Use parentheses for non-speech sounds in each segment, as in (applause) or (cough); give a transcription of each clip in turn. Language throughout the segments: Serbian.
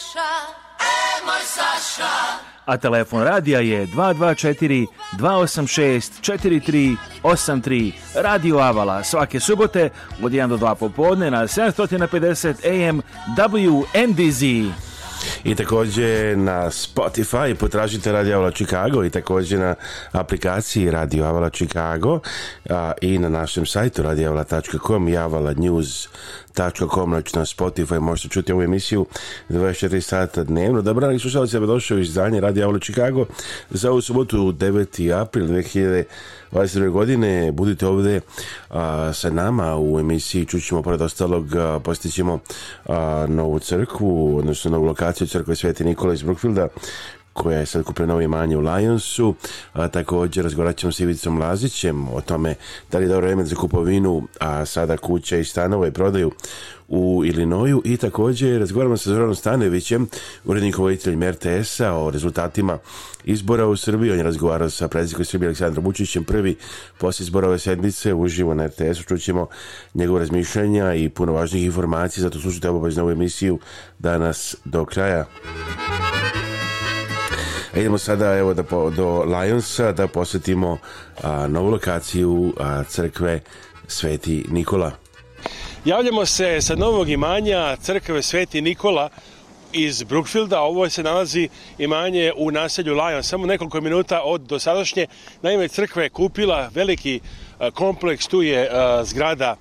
Saša, e moj Saša. A telefon radija je 224 286 4383 Radio Avala svake subote od 1 do 2 popodne na 750 AM WNDZ. I takođe na Spotify potražite Radio Avala Chicago i takođe na aplikaciji Radio Avala Chicago a, i na našem sajtu radioavala.com i Avala News radio.com na Spotify možete čuti ovu emisiju 24 sata dnevno. Dobro, dragi slušalci, ja došao iz danje Radio Avlo Chicago za ovu subotu 9. april 2022. godine. Budite ovde a, sa nama u emisiji. Čućemo, pored ostalog, postićemo a, novu crkvu, odnosno novu lokaciju crkve Sveti Nikola iz Brookfielda koja je sad kupila novo imanje u Lionsu. A, također razgovarat ćemo s Ivicom Lazićem o tome da li je dobro vreme za kupovinu, a sada kuće i stanove prodaju u Ilinoju i također razgovaramo sa Zoranom Stanojevićem, urednikom voditeljem RTS-a o rezultatima izbora u Srbiji. On je razgovarao sa predsjednikom Srbije Aleksandrom Vučićem prvi posle izbora ove sedmice uživo na RTS-u. Čućemo njegove razmišljanja i puno važnih informacija, zato slušajte obavezno ovu emisiju danas do kraja. A e, idemo sada evo da po, do Lionsa da posetimo a, novu lokaciju a, crkve Sveti Nikola. Javljamo se sa novog imanja crkve Sveti Nikola iz Brookfielda, ovo se nalazi imanje u naselju Lion, samo nekoliko minuta od dosadašnje. Naime, crkva je kupila veliki kompleks, tu je zgrada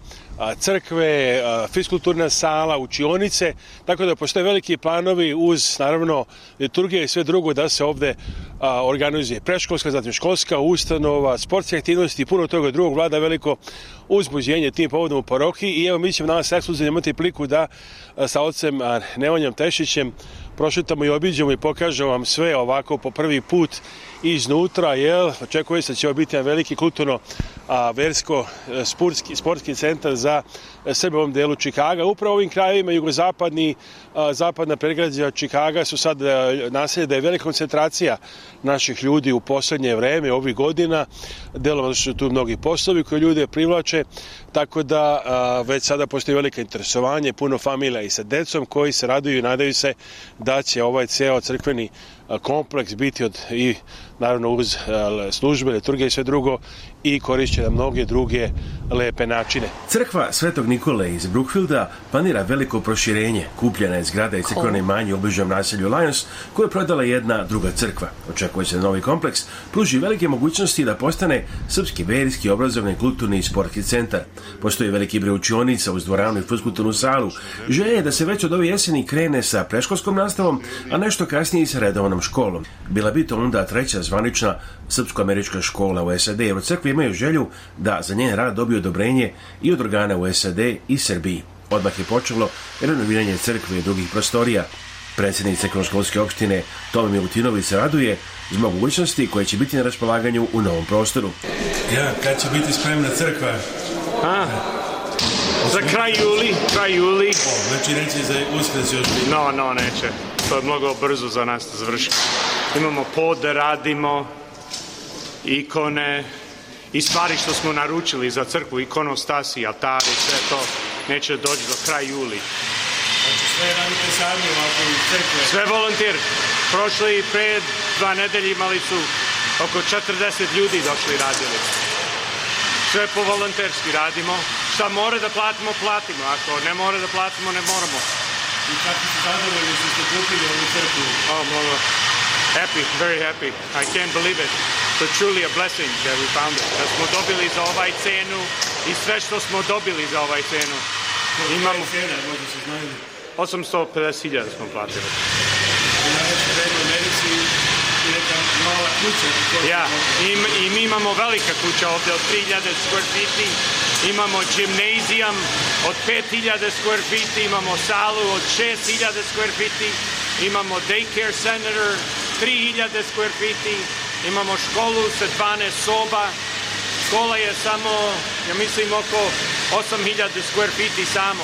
crkve, fiskulturna sala, učionice, tako da postoje veliki planovi uz, naravno, liturgije i sve drugo da se ovde organizuje preškolska, zatim školska ustanova, sportske aktivnosti i puno toga drugog vlada veliko uzbuđenje tim povodom u parohiji i evo mi ćemo danas ekskluzivno imati priliku da sa ocem Nemanjom Tešićem prošetamo i obiđemo i pokažemo vam sve ovako po prvi put iznutra, jer očekuje se da će ovo biti jedan veliki kulturno a, versko e, sportski, sportski centar za e, Srbe u ovom delu Čikaga. Upravo ovim krajevima jugozapadni, a, zapadna pregrađa Čikaga su sad e, naselje da je velika koncentracija naših ljudi u poslednje vreme, ovih godina, delom da su tu mnogi poslovi koji ljude privlače, tako da a, već sada postoji velika interesovanje, puno familija i sa decom koji se raduju i nadaju se da će ovaj ceo crkveni kompleks biti od i naravno uz e, službe, liturgije i sve drugo i korišćena mnoge druge lepe načine. Crkva Svetog Nikole iz Brookfielda planira veliko proširenje. Kupljena je zgrada iz crkvene manje u bližom naselju Lions, koju je prodala jedna druga crkva. Očekuje se da novi kompleks pruži velike mogućnosti da postane srpski verijski obrazovni, kulturni i sportski centar. Postoji veliki broj učionica uz dvoranu i fuskulturnu salu. Želje je da se već od ove jeseni krene sa preškolskom nastavom, a nešto kasnije i sa redovnom školom. Bila bi to onda treća zvanična srpsko-američka škola u SAD, jer od crkvi grupe imaju želju da za njen rad dobiju odobrenje i od organa u SAD i Srbiji. Odmah je počelo renoviranje crkve i drugih prostorija. Predsjednica Kronoškolske opštine Tome Milutinović se raduje zbog mogućnosti koje će biti na raspolaganju u novom prostoru. Ja, kad će biti spremna crkva? A, za kraj juli, kraj juli. O, znači neće za uskrs još biti? No, no, neće. To je mnogo brzo za nas da završimo. Imamo pod, radimo, ikone, i stvari što smo naručili za crkvu, ikonostasi, altari, sve to neće doći do kraja juli. Znači sve radite sami ovako iz crkve? Sve volontir. Prošli pre dva nedelje imali su oko 40 ljudi došli radili. Sve po volonterski radimo. Šta mora da platimo, platimo. Ako ne mora da platimo, ne moramo. I kako su zadovoljni što ste kupili ovu crkvu? O, mnogo. Happy, very happy. I can't believe it. To truly a blessing that we found it. Da smo dobili za ovaj cenu i sve što smo dobili za ovaj cenu. Imamo... Cena, možda se znaju. 850.000 smo platili. Ja, i, i mi imamo velika kuća ovdje od 3000 square feet, imamo gimnazijam od 5000 square feet, imamo salu od 6000 square feet, imamo daycare center, 3000 square feeti, imamo školu sa 12 soba, škola je samo, ja mislim, oko 8000 square feeti samo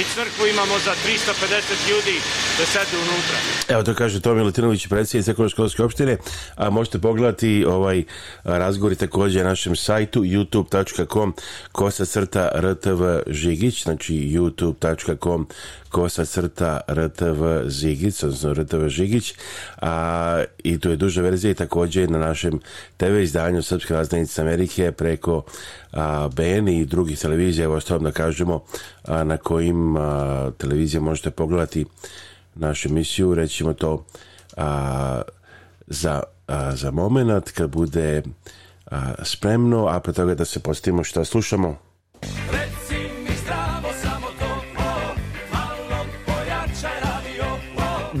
i crkvu imamo za 350 ljudi da sede unutra. Evo to kaže Tomi Latinović, predsjednik ekološko opštine, a možete pogledati ovaj razgovor takođe na našem sajtu youtube.com kosa crta rtv žigić, znači youtube.com kosa crta rtv žigić, odnosno rtv žigić, a i tu je duža verzija i takođe na našem TV izdanju Srpske raznice Amerike preko a, BN i drugih televizija, evo što vam da kažemo a, na kojim a, televizije možete pogledati našu emisiju, rećemo to a, za, a, za moment kad bude a, spremno, a pre toga da se postavimo šta slušamo.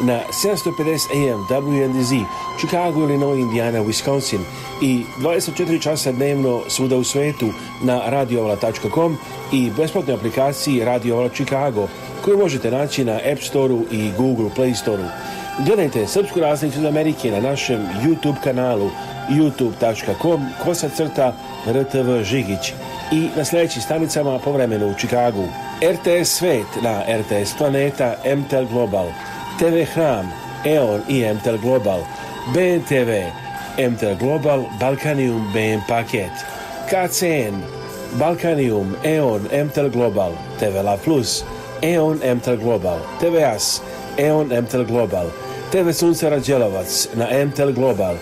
na 750 AM WNDZ, Chicago, Illinois, Indiana, Wisconsin i 24 časa dnevno svuda u svetu na radiovala.com i besplatnoj aplikaciji Radiovala Chicago koju možete naći na App Store-u i Google Play Store-u. Gledajte Srpsku raznicu iz Amerike na našem YouTube kanalu youtube.com kosa rtv žigić i na sledećim stanicama povremeno u Čikagu. RTS Svet na RTS Planeta MTEL Global TV Hram, EON i MTEL Global, BNTV, MTEL Global, Balkanium BN Paket, KCN, Balkanium, EON, MTEL Global, TV La Plus, EON MTEL Global, TV AS, EON MTEL Global, TV Sunce Rađelovac na MTEL Global,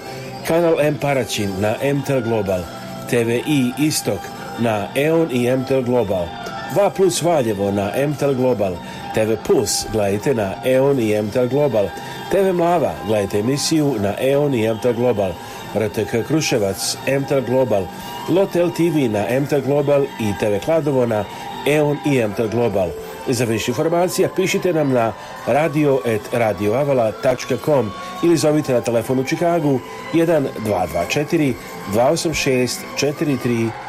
Kanal M Paraćin na MTEL Global, TV I Istok na EON i MTEL Global, 2 Plus Valjevo na MTEL Global, TV Plus gledajte na EON i MTR Global, TV Mlava gledajte emisiju na EON i MTR Global, RTK Kruševac, MTR Global, Lotel TV na MTR Global i TV Kladovo na EON i MTR Global. Za više informacija pišite nam na radio.radioavala.com ili zovite na telefon u Čikagu 1224 286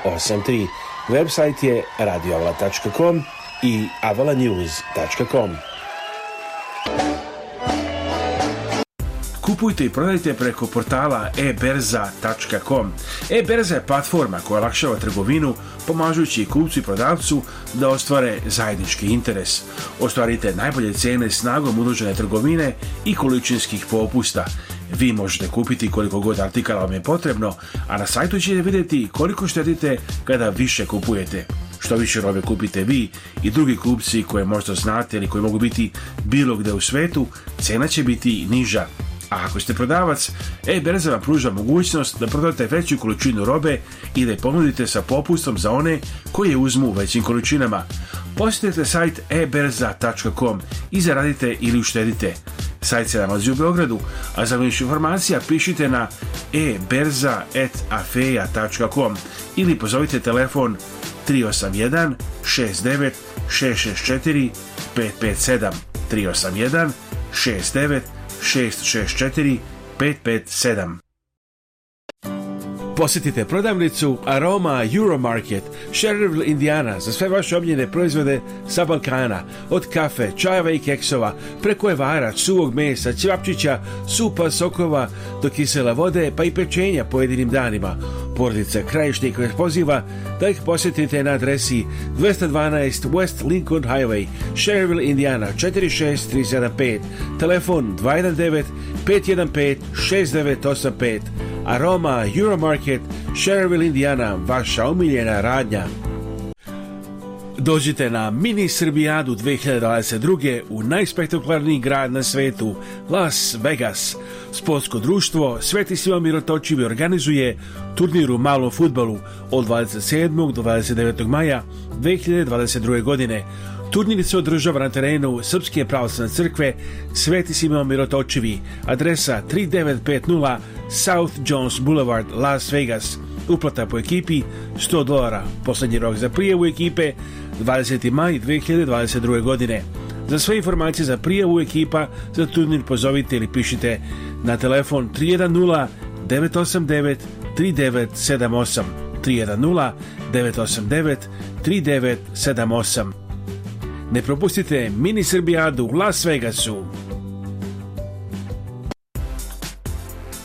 4383. Website je radioavala.com i avalanews.com. Kupujte i prodajte preko portala eberza.com. Eberza je platforma koja olakšava trgovinu, pomažući kupcu i prodavcu da ostvare zajednički interes. Ostvarite najbolje cene snagom unuđene trgovine i količinskih popusta. Vi možete kupiti koliko god artikala vam je potrebno, a na sajtu ćete vidjeti koliko štetite kada više kupujete što više robe kupite vi i drugi kupci koje možda znate ili koji mogu biti bilo gde u svetu, cena će biti niža. A ako ste prodavac, e-berza vam pruža mogućnost da prodate veću količinu robe i da je ponudite sa popustom za one koji je uzmu u većim količinama. Posjetite sajt eberza.com i zaradite ili uštedite. Sajt se nalazi u Beogradu, a za više informacija pišite na eberza.afeja.com ili pozovite telefon 381 69 664 557 381 69 664 557 Posjetite prodavnicu Aroma Euromarket, Sherrillville, Indiana za sve vaše omljene proizvode sa Balkana, od kafe, čajeva i keksova, preko evara, suvog mesa, ćevapčića, supa, sokova, do kisela vode, pa i pečenja pojedinim danima porodica Krajišnik vas poziva da ih posjetite na adresi 212 West Lincoln Highway, Sherville, Indiana 46375, telefon 219 515 6985, Aroma Euromarket, Sherville, Indiana, vaša omiljena radnja. Dođite na Mini Srbijadu 2022. u najspektakularniji grad na svetu, Las Vegas. Sportsko društvo Sveti Sima Mirotočivi organizuje turnir u malom futbalu od 27. do 29. maja 2022. godine. Turnir se održava na terenu Srpske pravoslavne crkve Sveti Simeon Mirotočivi, adresa 3950 South Jones Boulevard, Las Vegas. Uplata po ekipi 100 dolara. Poslednji rok za prijevu ekipe 20. maj 2022. godine. Za sve informacije za prijavu ekipa za turnir pozovite ili pišite na telefon 310 989 3978 310 989 3978. Ne propustite mini Srbijadu u Las Vegasu.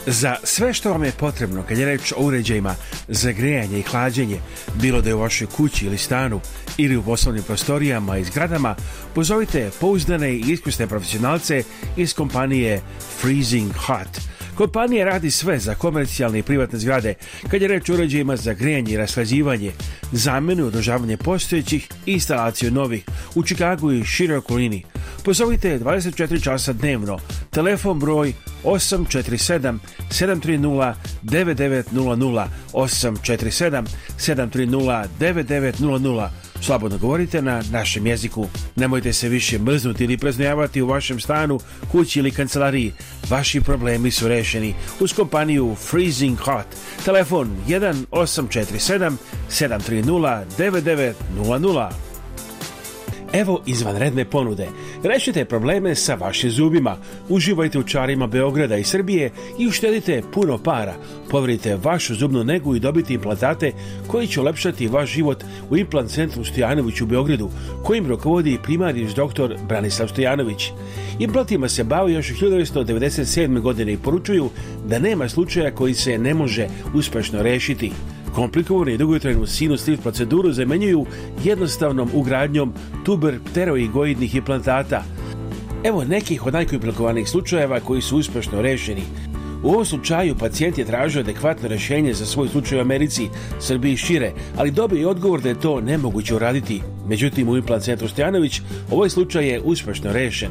Za sve što vam je potrebno kad je reč o uređajima za grejanje i hlađenje, bilo da je u vašoj kući ili stanu ili u poslovnim prostorijama i zgradama, pozovite pouzdane i iskusne profesionalce iz kompanije Freezing Hot. Kompanija radi sve za komercijalne i privatne zgrade kad je reč o uređajima za grejanje i raslađivanje, zamenu i održavanje postojećih i instalaciju novih u Čikagu i široj okolini. Pozovite 24 časa dnevno. Telefon broj 847 730 9900 847 730 9900 Slobodno govorite na našem jeziku. Nemojte se više mrznuti ili preznojavati u vašem stanu, kući ili kancelariji. Vaši problemi su rešeni uz kompaniju Freezing Hot. Telefon 1847 730 9900 Evo izvanredne ponude. Rešite probleme sa vašim zubima. Uživajte u čarima Beograda i Srbije i uštedite puno para. Poverite vašu zubnu negu i dobite implantate koji će olepšati vaš život u implant centru Stojanović u Beogradu, kojim rukovodi primariš doktor Branislav Stojanović. Implantima se bavi još 1997. godine i poručuju da nema slučaja koji se ne može uspešno rešiti. Komplikovane i dugotrenu sinus proceduru zamenjuju jednostavnom ugradnjom tuber pteroigoidnih implantata. Evo nekih od najkomplikovanijih slučajeva koji su uspešno rešeni. U ovom slučaju pacijent je tražio adekvatno rešenje za svoj slučaj u Americi, Srbiji i šire, ali dobio je odgovor da je to nemoguće uraditi. Međutim, u implant centru Stojanović ovaj slučaj je uspešno rešen.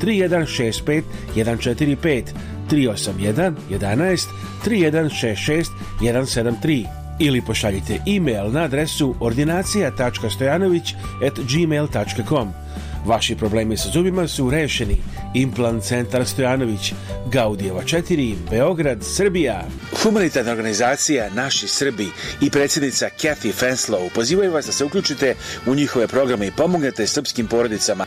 3165 145 381 11 3166 173 ili pošaljite e-mail na adresu ordinacija.stojanović Vaši problemi sa zubima su rešeni. Implant centar Stojanović, Gaudijeva 4, Beograd, Srbija. Humanitarna organizacija Naši Srbi i predsjednica Kathy Fenslow pozivaju vas da se uključite u njihove programe i pomognete srpskim porodicama.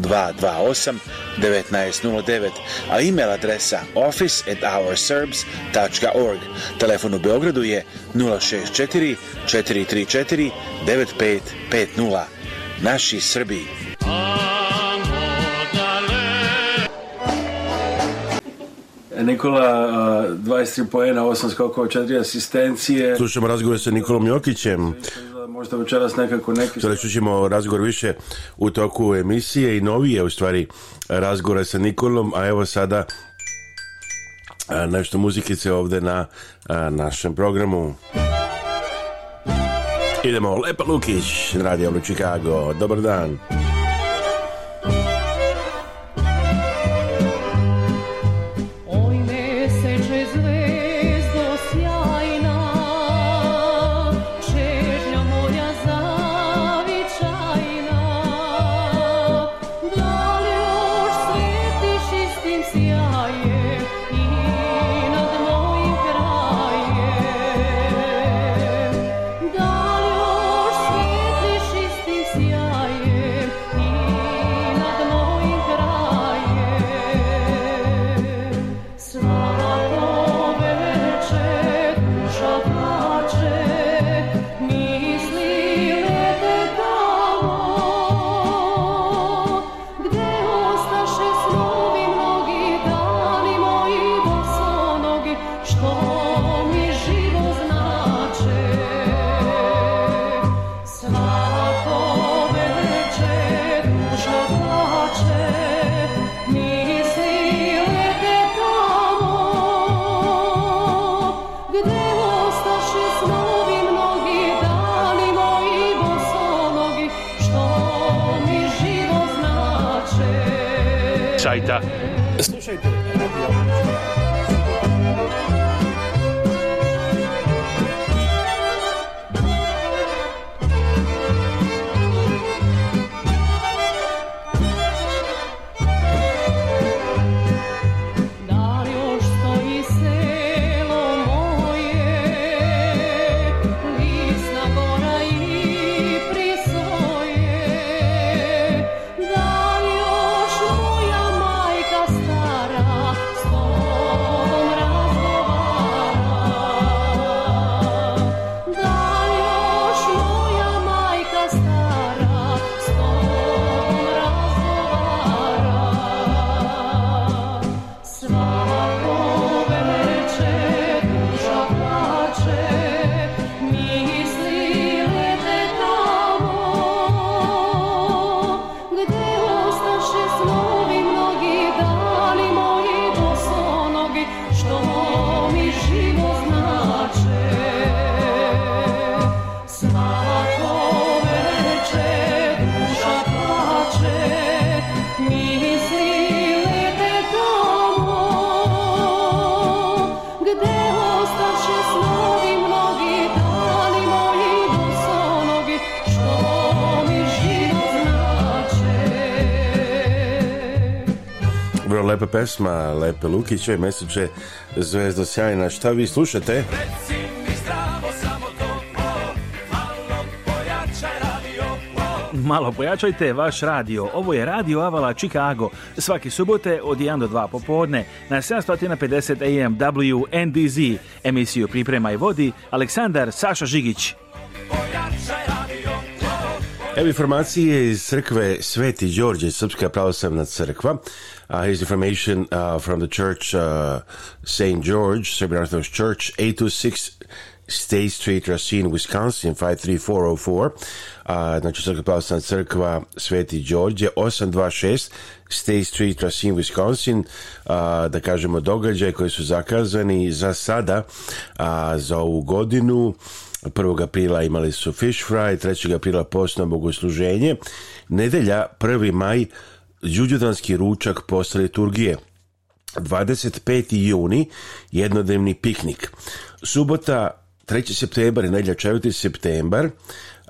228 1909, a email adresa office at ourserbs.org. Telefon u Beogradu je 064 434 9550. Naši Srbi. E, Nikola, 23 e, poena, 8 skokova, 4 asistencije. Slušam razgovor sa Nikolom Jokićem možda večeras nekako neki... Sada ćemo razgovor više u toku emisije i novije u stvari razgovore sa Nikolom, a evo sada nešto muzikice ovde na našem programu. Idemo, Lepa Lukić, Radio Lu Chicago, dobar dan. Dobar dan. lepa pesma Lepe Lukića i Zvezda Sjajna. Šta vi slušate? Malo pojačajte vaš radio. Ovo je Radio Avala Chicago. Svake subote od 1 do 2 popodne na 750 AM WNDZ. Emisiju priprema i vodi Aleksandar Saša Žigić. Evo informacije iz crkve Sveti Đorđe, Srpska pravoslavna crkva. Uh, here's information uh, from the church uh, St. George, Serbian Orthodox Church, 826 State Street, Racine, Wisconsin, 53404. Uh, znači, Srpska pravoslavna crkva Sveti Đorđe, 826 State Street, Racine, Wisconsin. Uh, da kažemo, događaje koji su zakazani za sada, uh, za ovu godinu. 1. aprila imali su Fish Fry, 3. aprila posno bogosluženje, nedelja 1. maj Đuđudanski ručak posle liturgije, 25. juni jednodnevni piknik, subota 3. septembar i nedlja 4. septembar,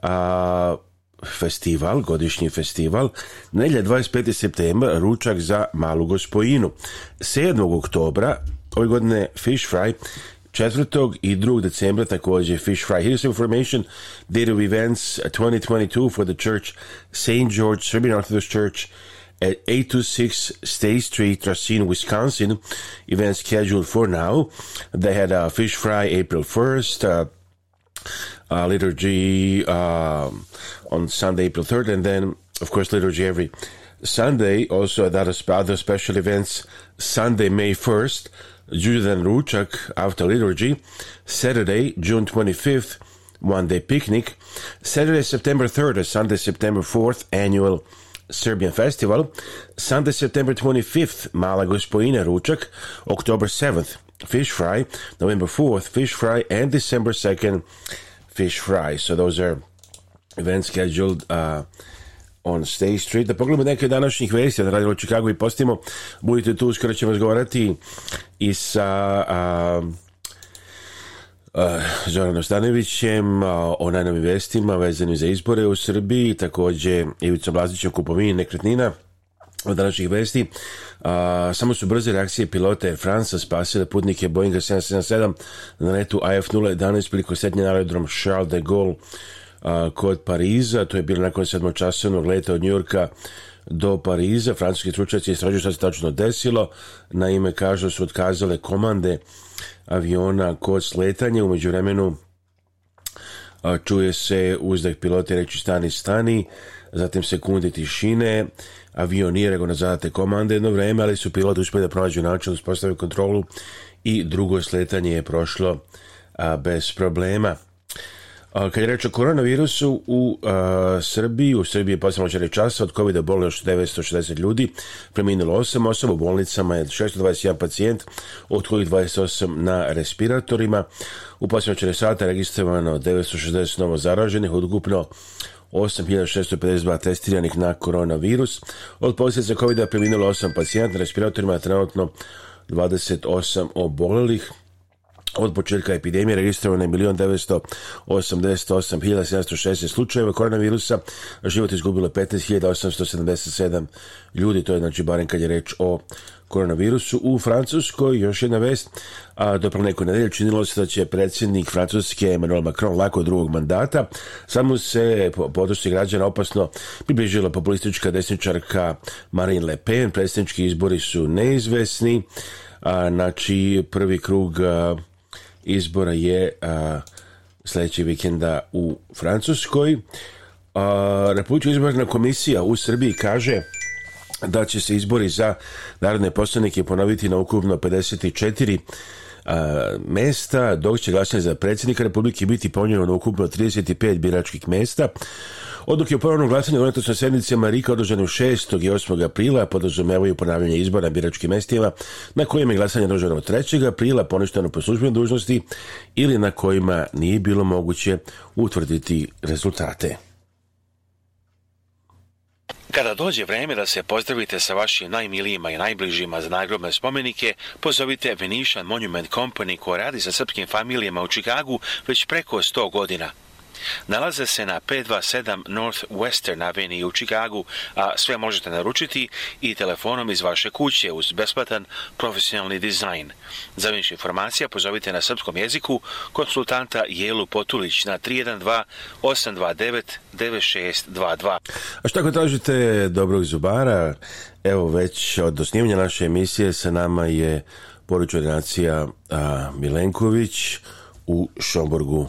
a, festival, godišnji festival, nedelja 25. septembar, ručak za malu gospojinu. 7. oktobra, ove godine Fish Fry 4. i 2. decembra takođe Fish Fry. Here's information, date of events uh, 2022 for the church St. George Serbian Orthodox Church at 826 State Street, Racine, Wisconsin. Events scheduled for now. They had a uh, Fish Fry April 1st. Uh, uh, liturgy um, on Sunday, April 3rd, and then, of course, liturgy every Sunday. Also, at other special events, Sunday, May 1st, Julian Ruchak after liturgy, Saturday, June 25th, one day picnic, Saturday, September 3rd, Sunday, September 4th, annual Serbian Festival, Sunday, September 25th, Mala Gospojina Ruchak, October 7th, Fish Fry, November 4th, Fish Fry, and December 2nd, Fish Fry. So those are events scheduled uh, on Stay Street. Da pogledamo neke današnjih vesti da radimo u Čikagu i postimo. Budite tu, uskoro ćemo razgovarati i sa... A, Uh, Zoranom Stanovićem o najnovim vestima vezanim za izbore u Srbiji, takođe Ivica Ivicom o kupovini nekretnina od današnjih vesti. Uh, samo su brze reakcije pilota Air France spasile putnike Boeinga 777 na netu AF-011 priliko setnje na aerodrom Charles de Gaulle a, kod Pariza, to je bilo nakon sedmočasovnog leta od Njurka do Pariza. Francuski stručnjaci istražuju šta se tačno desilo. na ime kažu su otkazale komande aviona kod sletanja. Umeđu vremenu čuje se uzdah pilote reći stani, stani, zatim sekunde tišine, avion nije rego na zadate komande jedno vreme, ali su pilot uspjeli da pronađu način da uspostave kontrolu i drugo sletanje je prošlo bez problema. Kad je reč o koronavirusu, u a, Srbiji, u Srbiji je posljedno četiri časa od COVID-a bolilo još 960 ljudi, preminulo 8 osoba, u bolnicama je 621 pacijent, od kojih 28 na respiratorima. U posljedno četiri sata registrovano 960 novo zaraženih, od ukupno 8652 testiranih na koronavirus. Od posljedica COVID-a preminulo 8 pacijenta, na respiratorima trenutno 28 obolelih. Od početka epidemije registrovano je 1.988.716 slučajeva koronavirusa, život izgubilo 15.877 ljudi, to je znači barem kad je reč o koronavirusu. U Francuskoj, još jedna vest, a, do pre neko nedelje činilo se da će predsjednik Francuske Emmanuel Macron lako drugog mandata. Samo se po podršci građana opasno približila populistička desničarka Marine Le Pen. Predsjednički izbori su neizvesni. A, znači, prvi krug a, izbora je a, sledećeg vikenda u Francuskoj. A, Republička izborna komisija u Srbiji kaže da će se izbori za narodne poslanike ponoviti na ukupno 54 a, mesta, dok će glasanje za predsjednika Republike biti ponijelo na ukupno 35 biračkih mesta. Odluke o ponovnom glasanju u sa sednicama Rika održane 6. i 8. aprila podrazumevaju ponavljanje izbora na biračkim mestima na kojima je glasanje održano 3. aprila poništeno po službenoj dužnosti ili na kojima nije bilo moguće utvrditi rezultate. Kada dođe vreme da se pozdravite sa vašim najmilijima i najbližima za nagrobne spomenike, pozovite Venetian Monument Company koja radi sa srpskim familijama u Čikagu već preko 100 godina. Nalaze se na 527 North Western Avenue u Čikagu, a sve možete naručiti i telefonom iz vaše kuće uz besplatan profesionalni dizajn. Za više informacija pozovite na srpskom jeziku konsultanta Jelu Potulić na 312 829 9622. A što ako tražite dobrog zubara, evo već od osnivanja naše emisije sa nama je poručunacija Milenković u Šomborgu.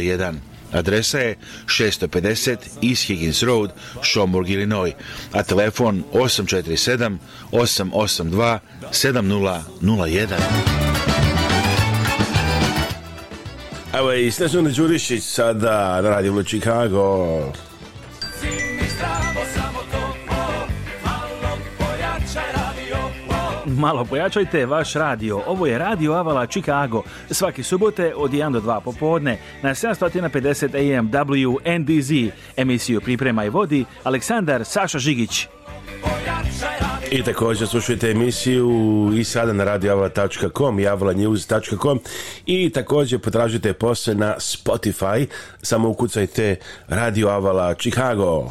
1. Adresa je 650 East Higgins Road, Schaumburg, Illinois, a telefon 847 882 7001. Evo i Snežana Đurišić sada na radiju Chicago. malo pojačajte vaš radio. Ovo je Radio Avala Chicago. Svaki subote od 1 do 2 popodne na 750 AM WNDZ. Emisiju priprema i vodi Aleksandar Saša Žigić. I također slušajte emisiju i sada na radioavala.com i avalanews.com i također potražite posle na Spotify, samo ukucajte Radio Avala Chicago.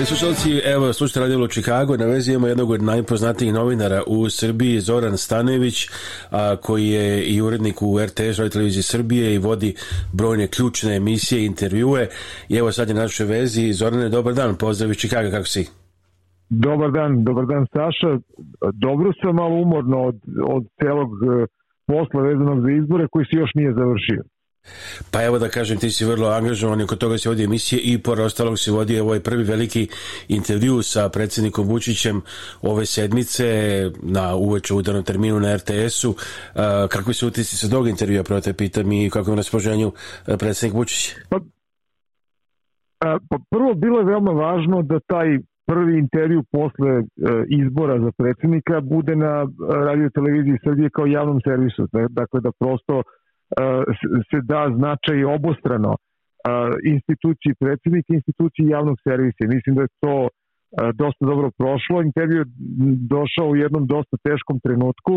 E, slušalci, evo, slušajte Radio u Čikagu, na vezi imamo jednog od najpoznatijih novinara u Srbiji, Zoran Stanević, a, koji je i urednik u RTS, Radio televiziji Srbije i vodi brojne ključne emisije, intervjue. I evo sad je na našoj vezi. Zorane, dobar dan, pozdrav iz Čikaga, kako si? Dobar dan, dobar dan Saša. Dobro sam, malo umorno od, od celog e, posla vezanog za izbore koji se još nije završio. Pa evo da kažem, ti si vrlo angažovan, i kod toga se vodi emisije i por ostalog se vodi ovaj prvi veliki intervju sa predsjednikom Vučićem ove sedmice na uveče udarnom terminu na RTS-u. E, kakvi su utisci sa tog intervjua, prvo te pitam i kako je kakvom raspoloženju e, predsjednik Vučić? Pa, e, pa prvo bilo je veoma važno da taj prvi intervju posle izbora za predsjednika bude na radio televiziji Srbije kao javnom servisu. Da, dakle, da prosto E, se da značaj obostrano e, instituciji predsednika, instituciji javnog servisa. Mislim da je to e, dosta dobro prošlo. Intervju došao u jednom dosta teškom trenutku,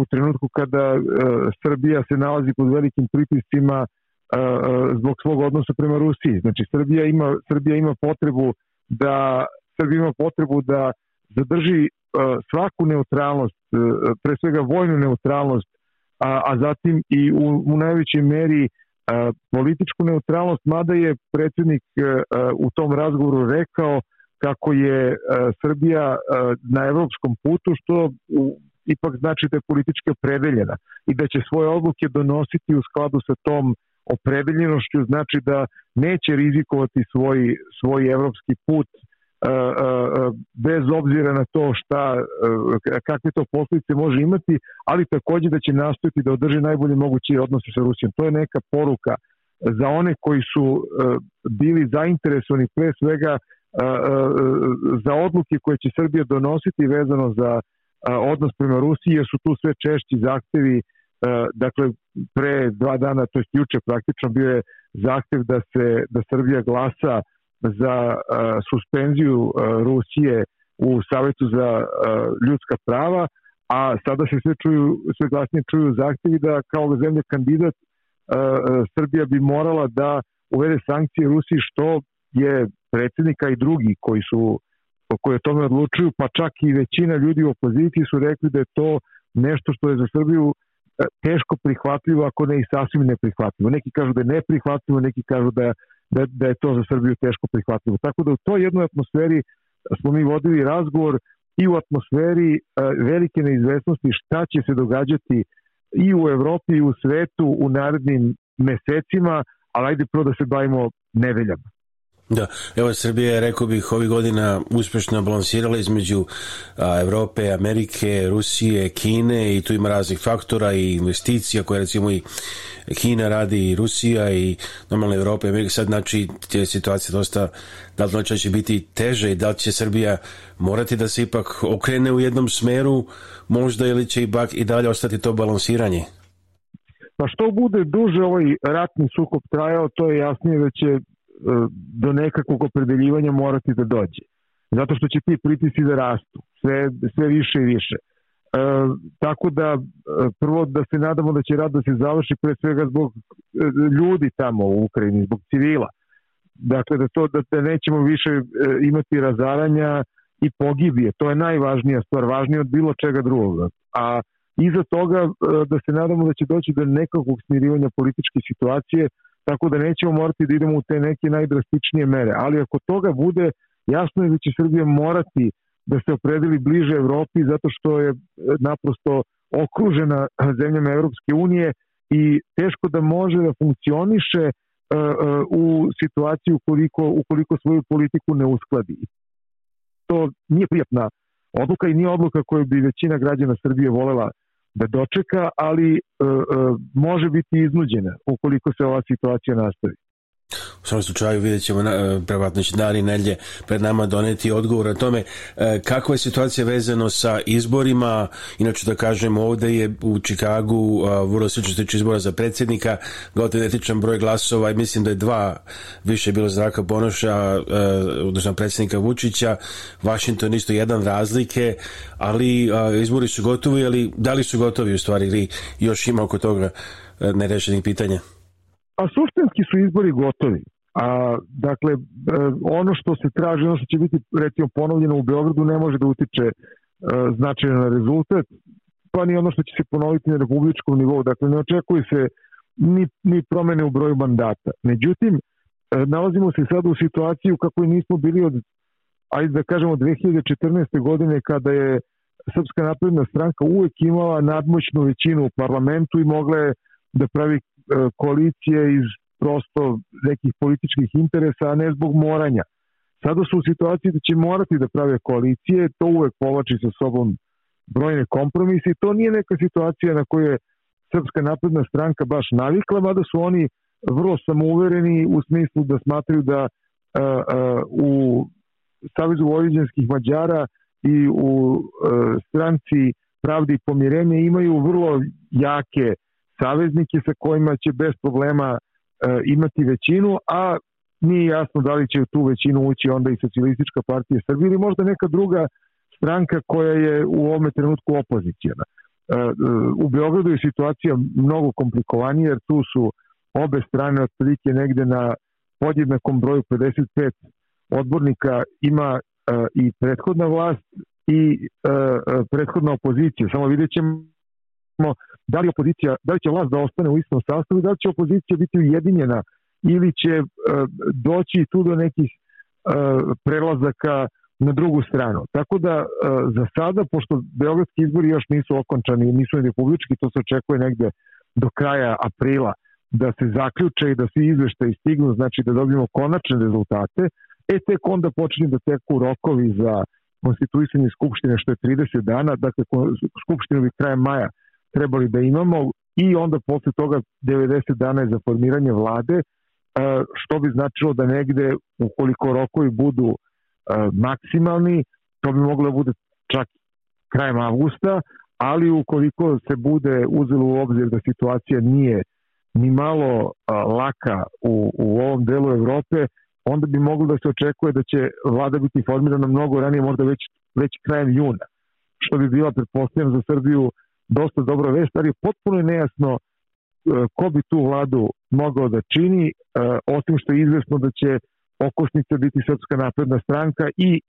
u trenutku kada Srbija se nalazi pod velikim pritiscima zbog svog odnosa prema Rusiji. Znači Srbija ima Srbija ima potrebu da Srbija ima potrebu da zadrži svaku neutralnost, pre svega vojnu neutralnost a, a zatim i u, u najvećoj meri a, političku neutralnost, mada je predsednik a, e, e, u tom razgovoru rekao kako je a, e, Srbija a, na evropskom putu, što u, ipak znači da je politički opredeljena i da će svoje odluke donositi u skladu sa tom opredeljenošću, znači da neće rizikovati svoj, svoj evropski put uh, bez obzira na to šta, kakve to posledice može imati, ali takođe da će nastojiti da održi najbolje moguće odnose sa Rusijom. To je neka poruka za one koji su bili zainteresovani pre svega za odluke koje će Srbija donositi vezano za odnos prema Rusiji, jer su tu sve češći zahtevi, dakle pre dva dana, to je juče praktično, bio je zahtev da se da Srbija glasa za suspenziju Rusije u Savetu za ljudska prava, a sada se sve, čuju, sve glasnije čuju zahtevi da kao zemlje kandidat Srbija bi morala da uvede sankcije Rusiji što je predsednika i drugi koji su koji o tome odlučuju, pa čak i većina ljudi u opoziciji su rekli da je to nešto što je za Srbiju e, teško prihvatljivo, ako ne i sasvim neprihvatljivo. Neki kažu da je neprihvatljivo, neki kažu da da, da je to za Srbiju teško prihvatljivo. Tako da u toj jednoj atmosferi smo mi vodili razgovor i u atmosferi e, velike neizvesnosti šta će se događati i u Evropi i u svetu u narednim mesecima, ali ajde prvo da se bavimo nedeljama. Da, evo Srbija je, rekao bih, ovih godina uspešno balansirala između a, Evrope, Amerike, Rusije, Kine i tu ima raznih faktora i investicija koje recimo i Kina radi i Rusija i normalna Evropa i Amerika. Sad znači te situacije dosta, da li će biti teže i da li će Srbija morati da se ipak okrene u jednom smeru možda ili će ipak i dalje ostati to balansiranje? Pa što bude duže ovaj ratni sukob trajao, to je jasnije da će E, do nekakvog opredeljivanja morati da dođe. Zato što će ti pritisi da rastu, sve, sve više i više. E, tako da e, prvo da se nadamo da će rad da se završi pre svega zbog e, ljudi tamo u Ukrajini, zbog civila. Dakle, da, to, da, da nećemo više imati razaranja i pogibije. To je najvažnija stvar, važnija od bilo čega drugog. A iza toga da se nadamo da će doći do nekakvog smirivanja političke situacije, tako da nećemo morati da idemo u te neke najdrastičnije mere. Ali ako toga bude, jasno je da će Srbija morati da se opredeli bliže Evropi zato što je e, naprosto okružena (clears throat) zemljama Evropske unije i teško da može da funkcioniše e, e, u situaciji ukoliko, ukoliko svoju politiku ne uskladi. To nije prijatna odluka i nije odluka koju bi većina građana Srbije volela da dočeka, ali e, e, može biti iznuđena ukoliko se ova situacija nastavi u svakom slučaju vidjet ćemo, prevatno e, će dan i nedlje pred nama doneti odgovor o tome e, kakva je situacija vezano sa izborima, inače da kažem ovde je u Čikagu vrlo slično tiče izbora za predsjednika gotovo identičan broj glasova i mislim da je dva više je bilo zraka Ponoša odnosno predsjednika Vučića Washington isto jedan razlike ali izbori su gotovi ali da li su gotovi u stvari ili još ima oko toga e, nerešenih pitanja? a suštinski su izbori gotovi. A, dakle, e, ono što se traži, ono što će biti recimo ponovljeno u Beogradu ne može da utiče e, značajno na rezultat, pa ni ono što će se ponoviti na republičkom nivou. Dakle, ne očekuje se ni, ni promene u broju mandata. Međutim, e, nalazimo se sad u situaciji u i nismo bili od, ajde da kažemo, 2014. godine kada je Srpska napredna stranka uvek imala nadmoćnu većinu u parlamentu i mogla je da pravi koalicije iz prosto nekih političkih interesa, a ne zbog moranja. Sada su u situaciji da će morati da prave koalicije, to uvek povlači sa sobom brojne kompromise i to nije neka situacija na koju je Srpska napredna stranka baš navikla, mada su oni vrlo samouvereni u smislu da smatraju da a, e, a, e, u Savezu vojvođanskih Mađara i u a, e, stranci pravdi i pomirenja imaju vrlo jake saveznike sa kojima će bez problema E, imati većinu, a nije jasno da li će tu većinu ući onda i socijalistička partija Srbije ili možda neka druga stranka koja je u ovome trenutku opozicijana. E, e, u Beogradu je situacija mnogo komplikovanija jer tu su obe strane otprilike negde na podjednakom broju 55 odbornika ima i prethodna vlast i prethodna opozicija. Samo vidjet ćemo da li opozicija, da li će vlast da ostane u istom sastavu, da li će opozicija biti ujedinjena ili će e, doći tu do nekih e, prelazaka na drugu stranu. Tako da e, za sada, pošto beogradski izbori još nisu okončani, nisu republički, to se očekuje negde do kraja aprila da se zaključe i da svi izveštaji stignu, znači da dobijemo konačne rezultate, e tek onda počinju da teku rokovi za konstituisanje Skupštine, što je 30 dana, dakle Skupštinu bi kraja maja trebali da imamo i onda posle toga 90 dana je za formiranje vlade, e, što bi značilo da negde ukoliko rokovi budu e, maksimalni, to bi moglo da bude čak krajem avgusta, ali ukoliko se bude uzelo u obzir da situacija nije ni malo e, laka u, u ovom delu Evrope, onda bi moglo da se očekuje da će vlada biti formirana mnogo ranije, možda već, već krajem juna, što bi bila, pretpostavljam, za Srbiju dosta dobro vest, ali potpuno je nejasno e, ko bi tu vladu mogao da čini, e, osim što je izvesno da će okosnica biti Srpska napredna stranka i e,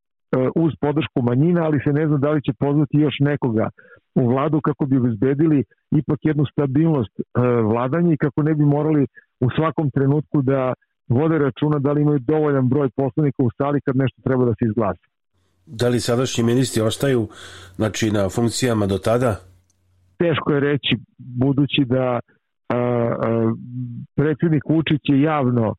uz podršku manjina, ali se ne zna da li će pozvati još nekoga u vladu kako bi obezbedili ipak jednu stabilnost vladanja i kako ne bi morali u svakom trenutku da vode računa da li imaju dovoljan broj poslanika u sali kad nešto treba da se izglasi. Da li sadašnji ministri ostaju znači, na funkcijama do tada? teško je reći budući da a, a, predsednik Vučić je javno a,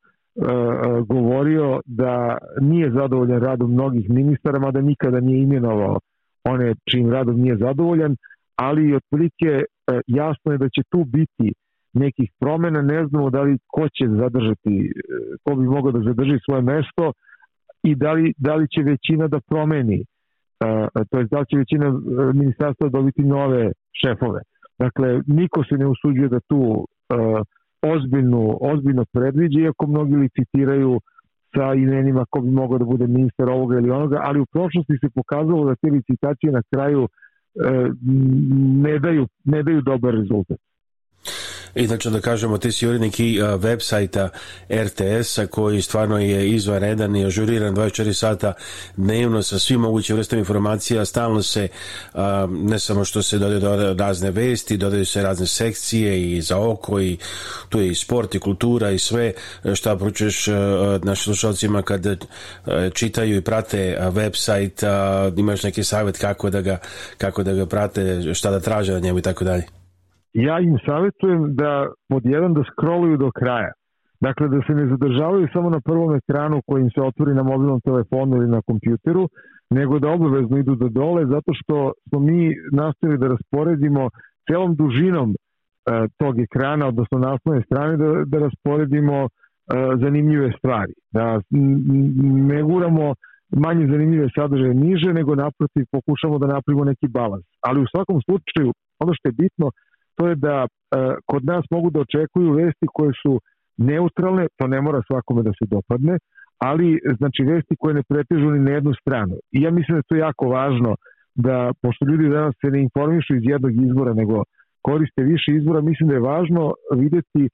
a, govorio da nije zadovoljan radom mnogih ministara, mada nikada nije imenovao one čim radom nije zadovoljan, ali i otprilike jasno je da će tu biti nekih promena, ne znamo da li ko će zadržati, ko bi mogao da zadrži svoje mesto i da li, da li će većina da promeni to je da će većina e, ministarstva dobiti nove šefove. Dakle, niko se ne usuđuje da tu e, ozbiljno, ozbiljno predviđa, iako mnogi licitiraju sa imenima ko bi mogao da bude ministar ovoga ili onoga, ali u prošlosti se pokazalo da te licitacije na kraju e, ne daju, ne daju dobar rezultat. Inače da kažemo, ti si urednik i a, websajta RTS-a koji stvarno je izvanredan i ažuriran 24 sata dnevno sa svim mogućim vrstama informacija. Stalno se, ne samo što se dodaju razne vesti, dodaju se razne sekcije i za oko i tu je i sport i kultura i sve što pručuješ našim slušalcima kad čitaju i prate websajt, imaš neki savjet kako da ga, kako da ga prate, šta da traže na njemu i tako dalje ja im savjetujem da pod jedan da scrolluju do kraja. Dakle, da se ne zadržavaju samo na prvom ekranu koji im se otvori na mobilnom telefonu ili na kompjuteru, nego da obavezno idu do dole, zato što smo mi nastavili da rasporedimo celom dužinom e, tog ekrana, odnosno naslovne strane, da, da rasporedimo e, zanimljive stvari. Da ne guramo manje zanimljive sadržaje niže, nego naprotiv pokušamo da napravimo neki balans. Ali u svakom slučaju, ono što je bitno, to je da e, kod nas mogu da očekuju vesti koje su neutralne, to ne mora svakome da se dopadne, ali znači vesti koje ne pretežu ni na jednu stranu. I ja mislim da je to jako važno da, pošto ljudi danas se ne informišu iz jednog izbora, nego koriste više izbora, mislim da je važno videti e,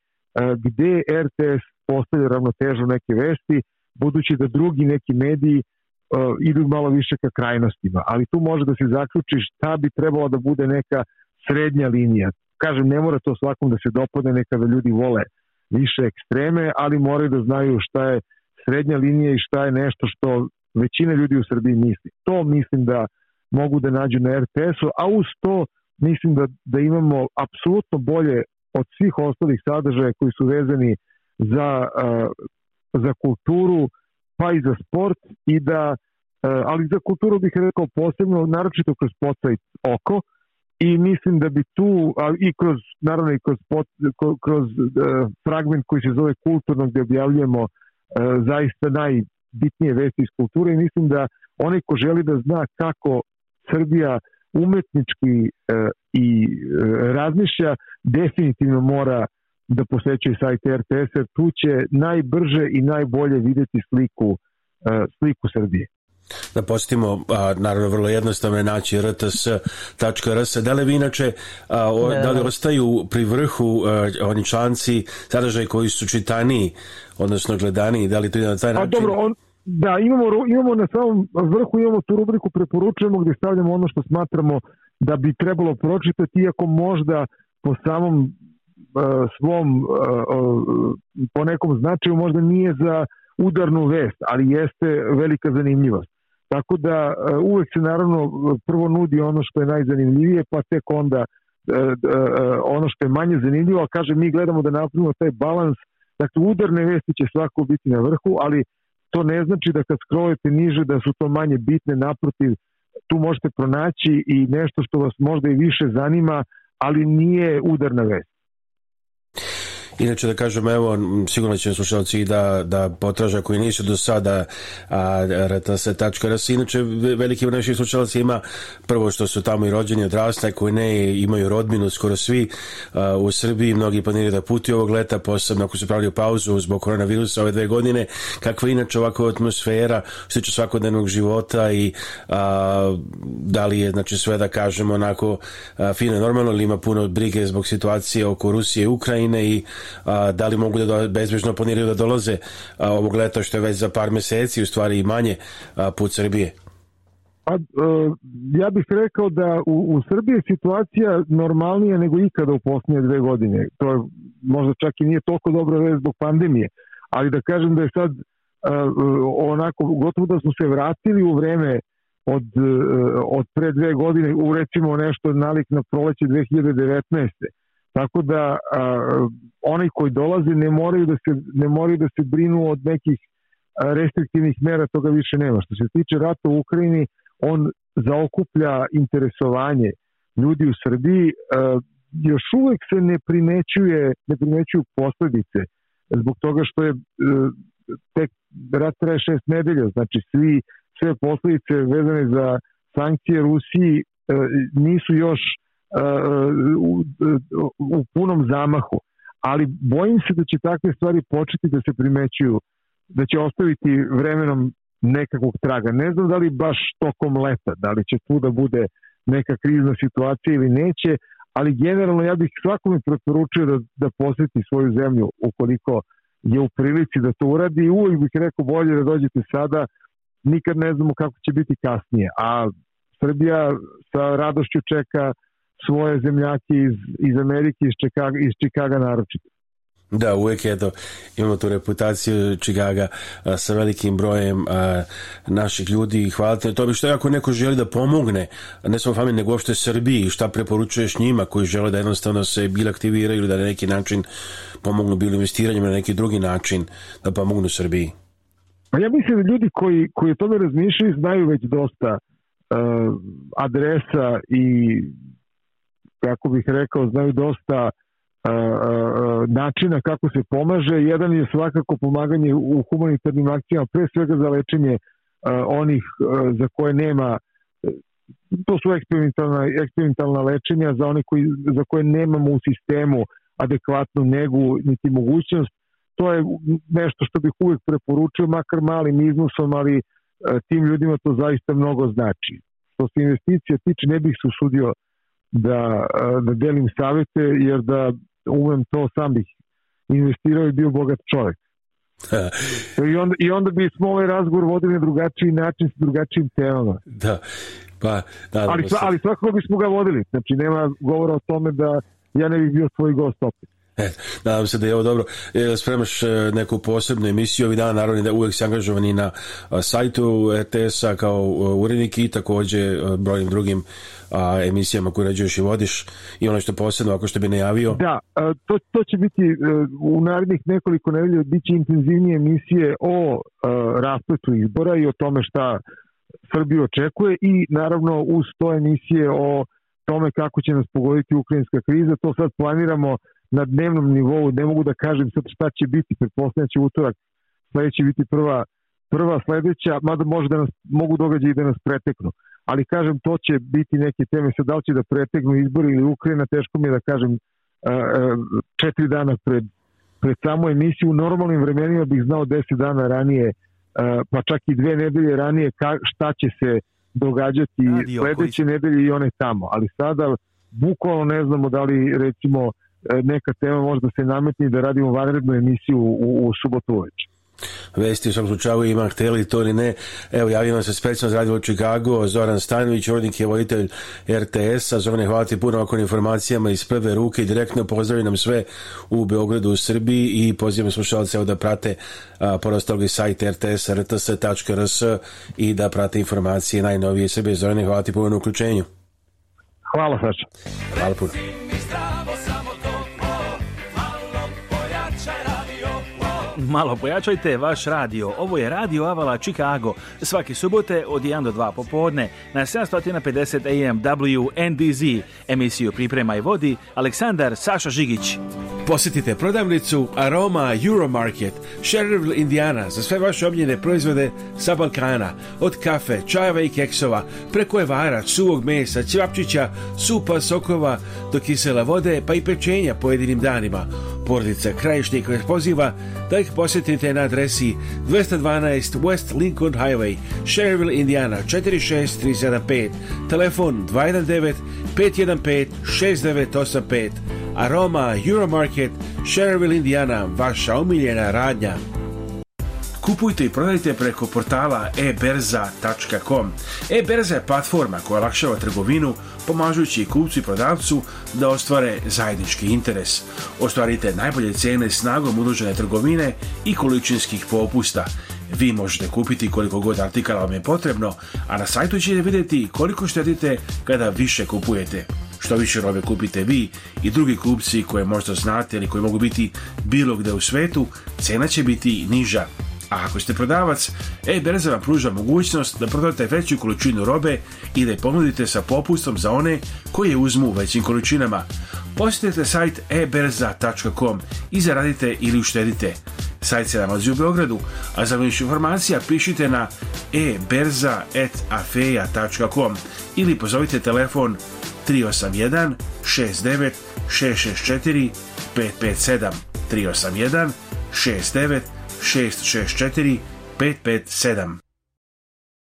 gde RTS postavlja ravnotežu neke vesti, budući da drugi neki mediji uh, idu malo više ka krajnostima, ali tu može da se zaključi šta bi trebalo da bude neka srednja linija kažem, ne mora to svakom da se dopadne, nekada ljudi vole više ekstreme, ali moraju da znaju šta je srednja linija i šta je nešto što većina ljudi u Srbiji misli. To mislim da mogu da nađu na RTS-u, a uz to mislim da, da imamo apsolutno bolje od svih ostalih sadržaja koji su vezani za, za kulturu, pa i za sport i da ali za kulturu bih rekao posebno, naročito kroz podsajt oko, i mislim da bi tu a, i kroz naravno i kroz pot, kroz e, fragment koji se zove kulturno gde objavljujemo e, zaista najbitnije vesti iz kulture i mislim da onaj ko želi da zna kako Srbija umetnički e, i e, razmišlja definitivno mora da posećuje sajt RTS jer tu će najbrže i najbolje videti sliku e, sliku Srbije da postimo, a, naravno vrlo jednostavno je naći rts.rs. Da li vi inače, a, o, da li ostaju pri vrhu a, oni članci, sadržaj koji su čitani, odnosno gledani, da li to je na taj pa način? A dobro, on, da, imamo, imamo na samom vrhu imamo tu rubriku preporučujemo gde stavljamo ono što smatramo da bi trebalo pročitati, iako možda po samom svom po nekom značaju možda nije za udarnu vest, ali jeste velika zanimljivost. Tako da e, uvek se naravno prvo nudi ono što je najzanimljivije, pa tek onda e, e, ono što je manje zanimljivo, a kažem mi gledamo da napravimo taj balans, dakle udarne vesti će svako biti na vrhu, ali to ne znači da kad skrolete niže da su to manje bitne, naprotiv tu možete pronaći i nešto što vas možda i više zanima, ali nije udarna vest. Inače da kažem, evo, sigurno će slušalci da, da potraže koji nisu do sada a, rtse.rs. Inače, veliki broj naših slušalaca ima prvo što su tamo i rođeni odrasta, koji ne imaju rodbinu, skoro svi a, u Srbiji, mnogi planiraju da putuju ovog leta, posebno ako su pravili pauzu zbog koronavirusa ove dve godine, kakva inače ovako atmosfera što se tiče svakodnevnog života i a, da li je znači sve da kažemo onako a, fino normalno ili ima puno brige zbog situacije oko Rusije i Ukrajine i a, da li mogu da bezbežno planiraju da dolaze a, ovog leta što je već za par meseci, u stvari i manje a, put Srbije? Pa, e, ja bih rekao da u, u Srbiji je situacija normalnija nego ikada u posljednje dve godine. To je, možda čak i nije toliko dobro vez zbog pandemije, ali da kažem da je sad e, onako, gotovo da smo se vratili u vreme od, e, od pre dve godine u recimo nešto nalik na proleće 2019. Tako da a, oni koji dolaze ne moraju da se ne moraju da se brinu od nekih restriktivnih mera, toga više nema. Što se tiče rata u Ukrajini, on zaokuplja interesovanje ljudi u Srbiji, a, još uvek se ne primećuje ne primećuju posledice zbog toga što je a, e, tek rat traje šest nedelja, znači svi, sve posledice vezane za sankcije Rusiji e, nisu još u, u punom zamahu. Ali bojim se da će takve stvari početi da se primećuju, da će ostaviti vremenom nekakvog traga. Ne znam da li baš tokom leta, da li će tu da bude neka krizna situacija ili neće, ali generalno ja bih svakome preporučio da, da poseti svoju zemlju ukoliko je u prilici da to uradi i uvijek bih rekao bolje da dođete sada, nikad ne znamo kako će biti kasnije, a Srbija sa radošću čeka svoje zemljake iz, iz Amerike, iz Čikaga, iz Čikaga naročito. Da, uvek je to, imamo tu reputaciju Čigaga sa velikim brojem a, naših ljudi i hvala te to bi što je ako neko želi da pomogne ne samo familiji nego uopšte Srbiji šta preporučuješ njima koji žele da jednostavno se bil aktiviraju ili da na neki način pomognu bili investiranjem na neki drugi način da pomognu Srbiji Pa ja mislim da ljudi koji, koji o tome razmišljaju znaju već dosta uh, adresa i kako bih rekao, znaju dosta e, e, e, načina kako se pomaže. Jedan je svakako pomaganje u humanitarnim akcijama, pre svega za lečenje onih za koje nema to su eksperimentalna, eksperimentalna lečenja za one koji, za koje nemamo u sistemu adekvatnu negu niti mogućnost. To je nešto što bih uvek preporučio, makar malim iznosom, ali tim ljudima to zaista mnogo znači. Što se investicija tiče, ne bih se usudio da, da delim savete, jer da umem to sam bih investirao i bio bogat čovjek. (laughs) I onda, I onda bismo ovaj razgovor vodili na drugačiji način s drugačijim temama. Da, pa, da, ali, sva, ali svakako bismo ga vodili. Znači, nema govora o tome da ja ne bih bio svoj gost opet. E, nadam se da je ovo dobro. E, spremaš e, neku posebnu emisiju ovih dana, naravno da uvek si angažovani na e, sajtu RTS-a kao e, urednik i takođe brojnim drugim emisijama koje rađuješ i vodiš i ono što posebno, ako što bi najavio. Da, to, to će biti u narednih nekoliko nedelja bit će intenzivnije emisije o raspletu izbora i o tome šta Srbiju očekuje i naravno uz to emisije o tome kako će nas pogoditi ukrajinska kriza. To sad planiramo na dnevnom nivou, ne mogu da kažem sad šta će biti, pretpostavljam da će utorak, sledeće biti prva, prva sledeća, mada može da nas, mogu događaji da nas preteknu. Ali kažem, to će biti neke teme, sad da li će da preteknu izbori ili Ukrajina, teško mi je da kažem četiri dana pred, pred samu emisiju, u normalnim vremenima bih znao deset dana ranije, pa čak i dve nedelje ranije ka, šta će se događati sledeće koji... nedelje i one tamo. Ali sada bukvalno ne znamo da li recimo E, neka tema možda se nametni da radimo vanrednu emisiju u, u subotu uveče. Vesti u svom slučaju imam hteli to ili ne. Evo, javio se specijalno radio u Čikagu, Zoran Stanović, urodnik je voditelj RTS-a. Zorane, hvala ti puno oko informacijama iz prve ruke i direktno pozdravi nam sve u Beogradu, u Srbiji i pozivam slušalce evo da prate porostalog sajt rts i da prate informacije najnovije Srbije. Zorane, hvala ti puno na uključenju. Hvala, Saša. Hvala puno. Malo pojačajte vaš radio. Ovo je Radio Avala Chicago. Svake subote od 1 do 2 popodne na 750 AM WNDZ. Emisiju priprema i vodi Aleksandar Saša Žigić. Posjetite prodavnicu Aroma Euromarket, Sherrville, Indiana za sve vaše omljene proizvode sa Balkana. Od kafe, čajeva i keksova, preko evara, suvog mesa, cvapčića, supa, sokova, do kisela vode, pa i pečenja pojedinim danima. Porodica Krajišnik vas poziva da ih posjetite na adresi 212 West Lincoln Highway, Sherville, Indiana 46375, telefon 219 515 6985, Aroma Euromarket, Sherville, Indiana, vaša omiljena radnja. Kupujte i prodajte preko portala eberza.com. Eberza je platforma koja olakšava trgovinu, pomažući i kupcu i prodavcu da ostvare zajednički interes. Ostvarite najbolje cene snagom udružene trgovine i količinskih popusta. Vi možete kupiti koliko god artikala vam je potrebno, a na sajtu ćete vidjeti koliko štedite kada više kupujete. Što više robe kupite vi i drugi kupci koje možda znate ili koji mogu biti bilo gde u svetu, cena će biti niža a ako ste prodavac, e-berza vam pruža mogućnost da prodate veću količinu robe i da je ponudite sa popustom za one koje uzmu u većim količinama. Posjetite sajt eberza.com i zaradite ili uštedite. Sajt se nalazi u Beogradu, a za više informacija pišite na eberza.afeja.com ili pozovite telefon 381 69 664 557 381 69 664 557.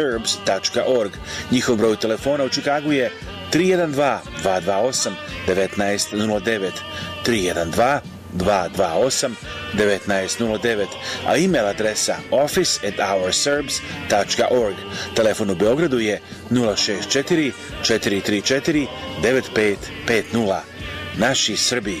serbs.org. Njihov broj telefona u Čikagu je 312-228-1909. 312 228 1909, a e-mail adresa office.ourserbs.org. Telefon u Beogradu je 064 434 9550. Naši Srbi.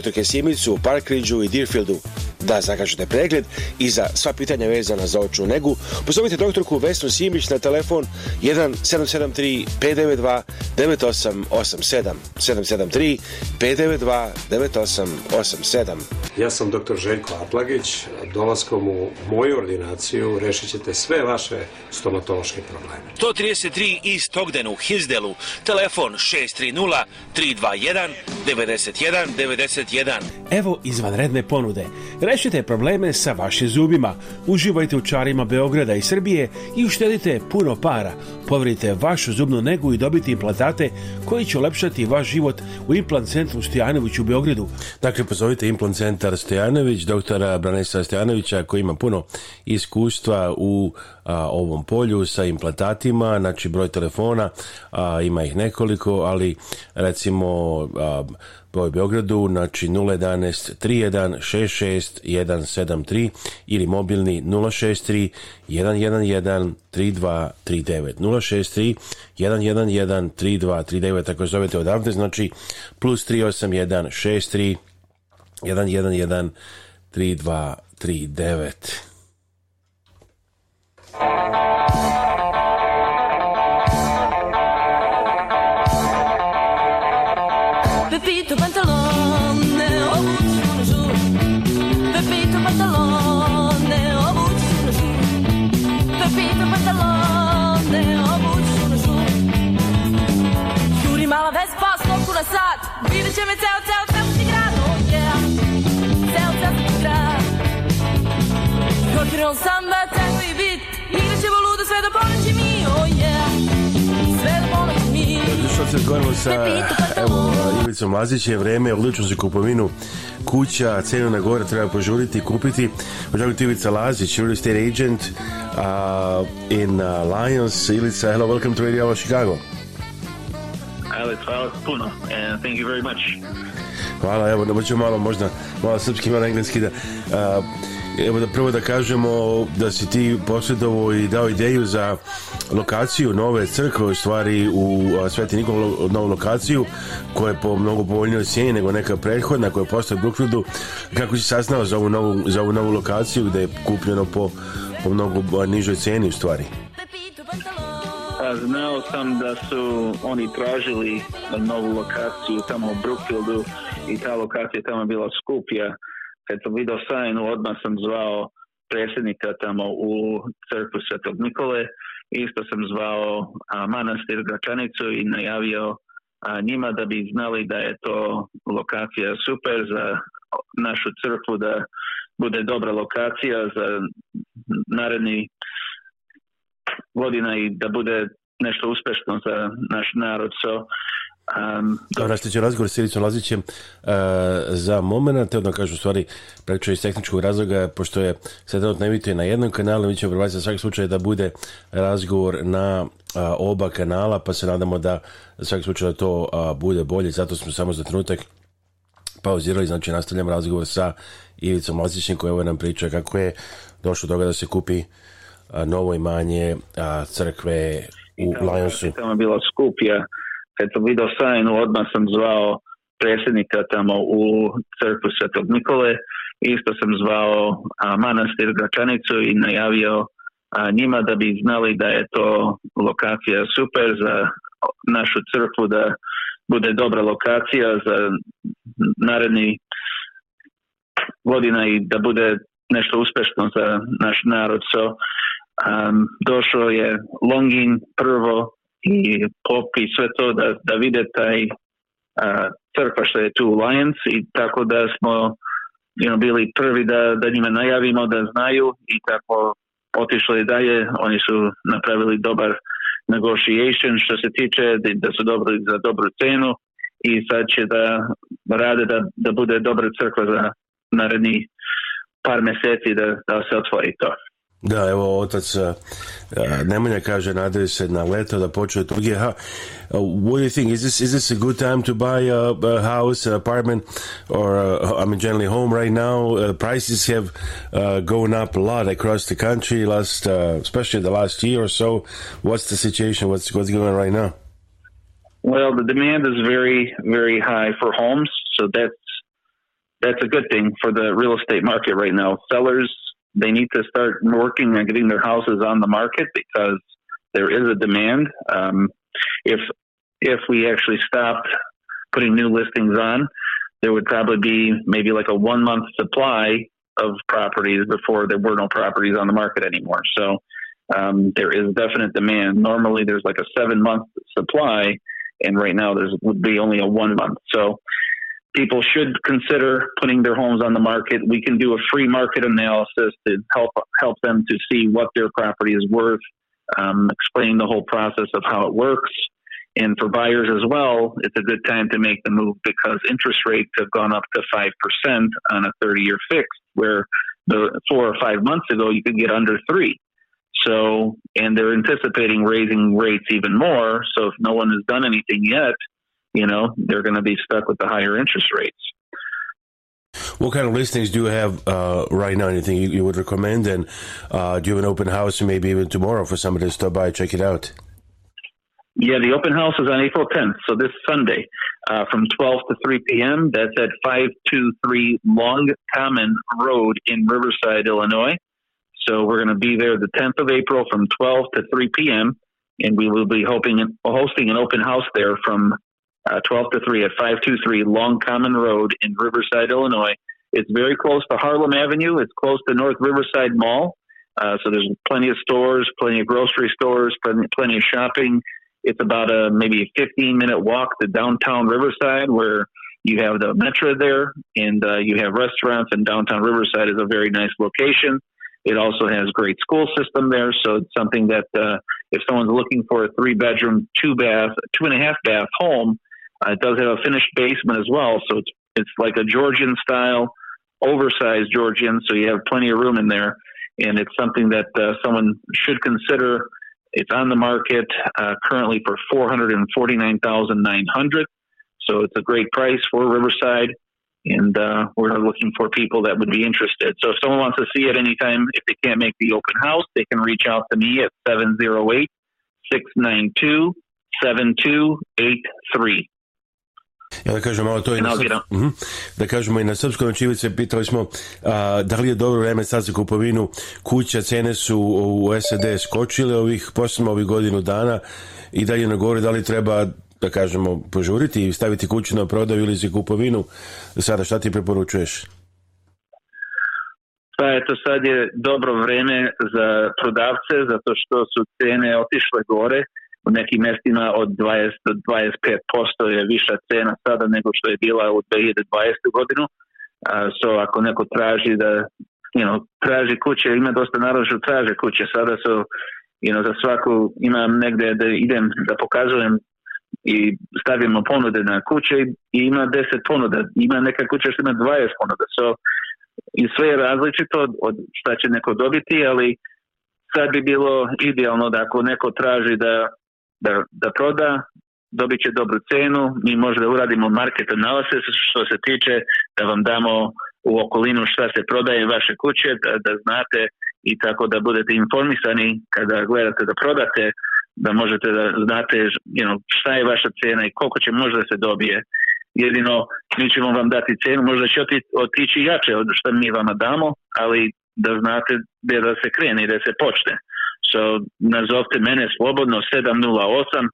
dr. Kesimi su Parkridgeu i Deerfieldu. da zakažete pregled i za sva pitanja vezana za očnu negu. Pozovite doktorku Vesnu Simić na telefon 1773 592 9887 773 592 9887 Ja sam doktor Željko Aplagić. Dolaskom u moju ordinaciju rešit ćete sve vaše stomatološke probleme. 133 East Ogden u Hizdelu, telefon 630 321 91 91. Evo izvanredne ponude. Re Rešite probleme sa vašim zubima. Uživajte u čarima Beograda i Srbije i uštedite puno para. Poverite vašu zubnu negu i dobiti implantate koji će olepšati vaš život u implant centru Stojanović u Beogradu. Dakle, pozovite implant centar Stojanović, doktora Branesa Stojanovića koji ima puno iskustva u a, ovom polju sa implantatima, znači broj telefona, a, ima ih nekoliko, ali recimo a, broj Beogradu, znači 011 31 173 ili mobilni 063 111 3239 063 111 3239 ako zovete odavde, znači plus 381 63 111 3239 Pepito pantalone, obuci no žu. Pepito pantalone, obuci no žu. Pepito pantalone, obuci oh, no žu. Juri mala vespa, stopku na sat, vidit će me ceo sad govorimo sa evo, Ivicom Lazić je vreme, odlično se kupovinu kuća, cenu na gore treba požuriti, kupiti. Možda ti Ivica Lazić, real estate agent uh, in uh, Lions. Ivica, hello, welcome to Radio Chicago. Alex, hvala puno and thank you very much. Hvala, evo, da ću malo možda, malo srpski, malo engleski da... Uh, evo da prvo da kažemo da si ti posjedovo i dao ideju za lokaciju nove crkve u stvari u Sveti Nikolu novu lokaciju koja je po mnogo povoljnijoj cijeni nego neka prethodna koja je postala u Brookfieldu kako si saznao za ovu novu, za ovu novu lokaciju gdje je kupljeno po, po mnogo nižoj cijeni u stvari pa, Znao sam da su oni tražili novu lokaciju tamo u Brookfieldu i ta lokacija tamo bila skupija kad sam vidio sajnu, odmah sam zvao predsjednika tamo u crkvu Svetog Nikole, isto sam zvao a, manastir Gračanicu i najavio a, njima da bi znali da je to lokacija super za našu crkvu, da bude dobra lokacija za naredni godina i da bude nešto uspešno za naš narod. So, Um, Vraćat ću razgovor s Ilicom Lazićem uh, za moment, te odmah kažu u stvari praktično iz tehničkog razloga, pošto je se trenutno emituje na jednom kanalu, mi ćemo prebaciti za svaki slučaj da bude razgovor na uh, oba kanala, pa se nadamo da za svaki slučaj da to uh, bude bolje, zato smo samo za trenutak pauzirali, znači nastavljam razgovor sa Ilicom Lazićem koji ovo nam priča kako je došlo do toga da se kupi uh, novo imanje uh, crkve u Lionsu. Tamo je bilo skupija kad sam vidio sajnu, odmah sam zvao predsjednika tamo u crkvu Svetog Nikole, isto sam zvao a, manastir Gračanicu i najavio a, njima da bi znali da je to lokacija super za našu crkvu, da bude dobra lokacija za naredni godina i da bude nešto uspešno za naš narod. So, um, došao je Longin prvo, i popi sve to da, da vide taj a, crkva što je tu u Lions i tako da smo you know, bili prvi da, da njima najavimo da znaju i tako otišli je dalje, oni su napravili dobar negotiation što se tiče da, su dobro za dobru cenu i sad će da rade da, da bude dobra crkva za naredni par meseci da, da se otvori to. Da, evo otac uh, Nemanja kaže nadaju se na leto da počne drugi. Ha, uh, what do you think? Is this is this a good time to buy a, a house, an apartment, or uh, I mean generally home right now? Uh, prices have uh, gone up a lot across the country last, uh, especially the last year or so. What's the situation? What's what's going on right now? Well, the demand is very very high for homes, so that's that's a good thing for the real estate market right now. Sellers they need to start working on getting their houses on the market because there is a demand. Um, if if we actually stopped putting new listings on, there would probably be maybe like a one month supply of properties before there were no properties on the market anymore. So um, there is definite demand. Normally, there's like a seven month supply, and right now there's would be only a one month. So people should consider putting their homes on the market. We can do a free market analysis to help help them to see what their property is worth, um, explain the whole process of how it works. And for buyers as well, it's a good time to make the move because interest rates have gone up to 5% on a 30 year fix, where the four or five months ago you could get under three. So, and they're anticipating raising rates even more. So, if no one has done anything yet, you know, they're going to be stuck with the higher interest rates. What kind of listings do you have uh, right now? Anything you, you would recommend? And uh, do you have an open house maybe even tomorrow for somebody to stop by and check it out? Yeah, the open house is on April 10th, so this Sunday uh, from 12 to 3 p.m. That's at 523 Long Common Road in Riverside, Illinois. So we're going to be there the 10th of April from 12 to 3 p.m. And we will be hoping hosting an open house there from uh, 12 to 3 at 523 Long Common Road in Riverside, Illinois. It's very close to Harlem Avenue. It's close to North Riverside Mall. Uh, so there's plenty of stores, plenty of grocery stores, plenty, plenty of shopping. It's about a maybe 15 minute walk to downtown Riverside where you have the metro there and uh, you have restaurants and downtown Riverside is a very nice location. It also has great school system there. So it's something that uh, if someone's looking for a three bedroom, two bath, two and a half bath home, uh, it does have a finished basement as well, so it's it's like a Georgian style, oversized Georgian, so you have plenty of room in there, and it's something that uh, someone should consider. It's on the market uh, currently for four hundred and forty nine thousand nine hundred, so it's a great price for Riverside, and uh, we're looking for people that would be interested. So if someone wants to see it anytime, if they can't make the open house, they can reach out to me at seven zero eight six nine two seven two eight three. Ja da kažem malo to i na, srpskom, mhm. da kažemo i na srpskom očivice pitali smo a, da li je dobro vreme sad za kupovinu kuća, cene su u SAD skočile ovih posebno ovih godinu dana i dalje na gore, da li treba da kažemo požuriti i staviti kuću na prodaju ili za kupovinu. Sada šta ti preporučuješ? Pa eto sad je dobro vreme za prodavce zato što su cene otišle gore u nekim mestima od 20 do 25% je viša cena sada nego što je bila u 2020. godinu. Uh, so ako neko traži da you know, traži kuće, ima dosta naroda što traže kuće. Sada su so, you know, za svaku imam negde da idem da pokazujem i stavimo ponude na kuće i ima 10 ponuda. Ima neka kuća što ima 20 ponuda. So, i sve je različito od šta će neko dobiti, ali sad bi bilo idealno da ako neko traži da da, da proda, dobit će dobru cenu, mi možda uradimo market analysis što se tiče da vam damo u okolinu šta se prodaje vaše kuće, da, da znate i tako da budete informisani kada gledate da prodate, da možete da znate you know, šta je vaša cena i koliko će možda da se dobije. Jedino mi ćemo vam dati cenu, možda će otići, otići jače od što mi vama damo, ali da znate gdje da se krene i da se počne. So, nazovite mene slobodno 708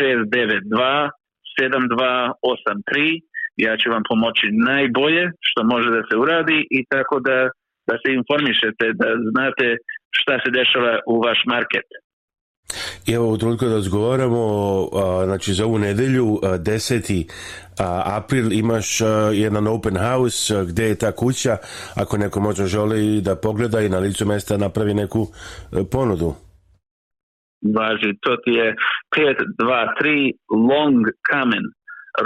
692 7283. Ja ću vam pomoći najbolje što može da se uradi i tako da, da se informišete, da znate šta se dešava u vaš market. I evo u trenutku da razgovaramo, a, znači za ovu nedelju, a, 10. A, april, imaš jedan open house gde je ta kuća, ako neko možda želi da pogleda i na licu mesta napravi neku e, ponudu. Važi, to ti je 523 Long Kamen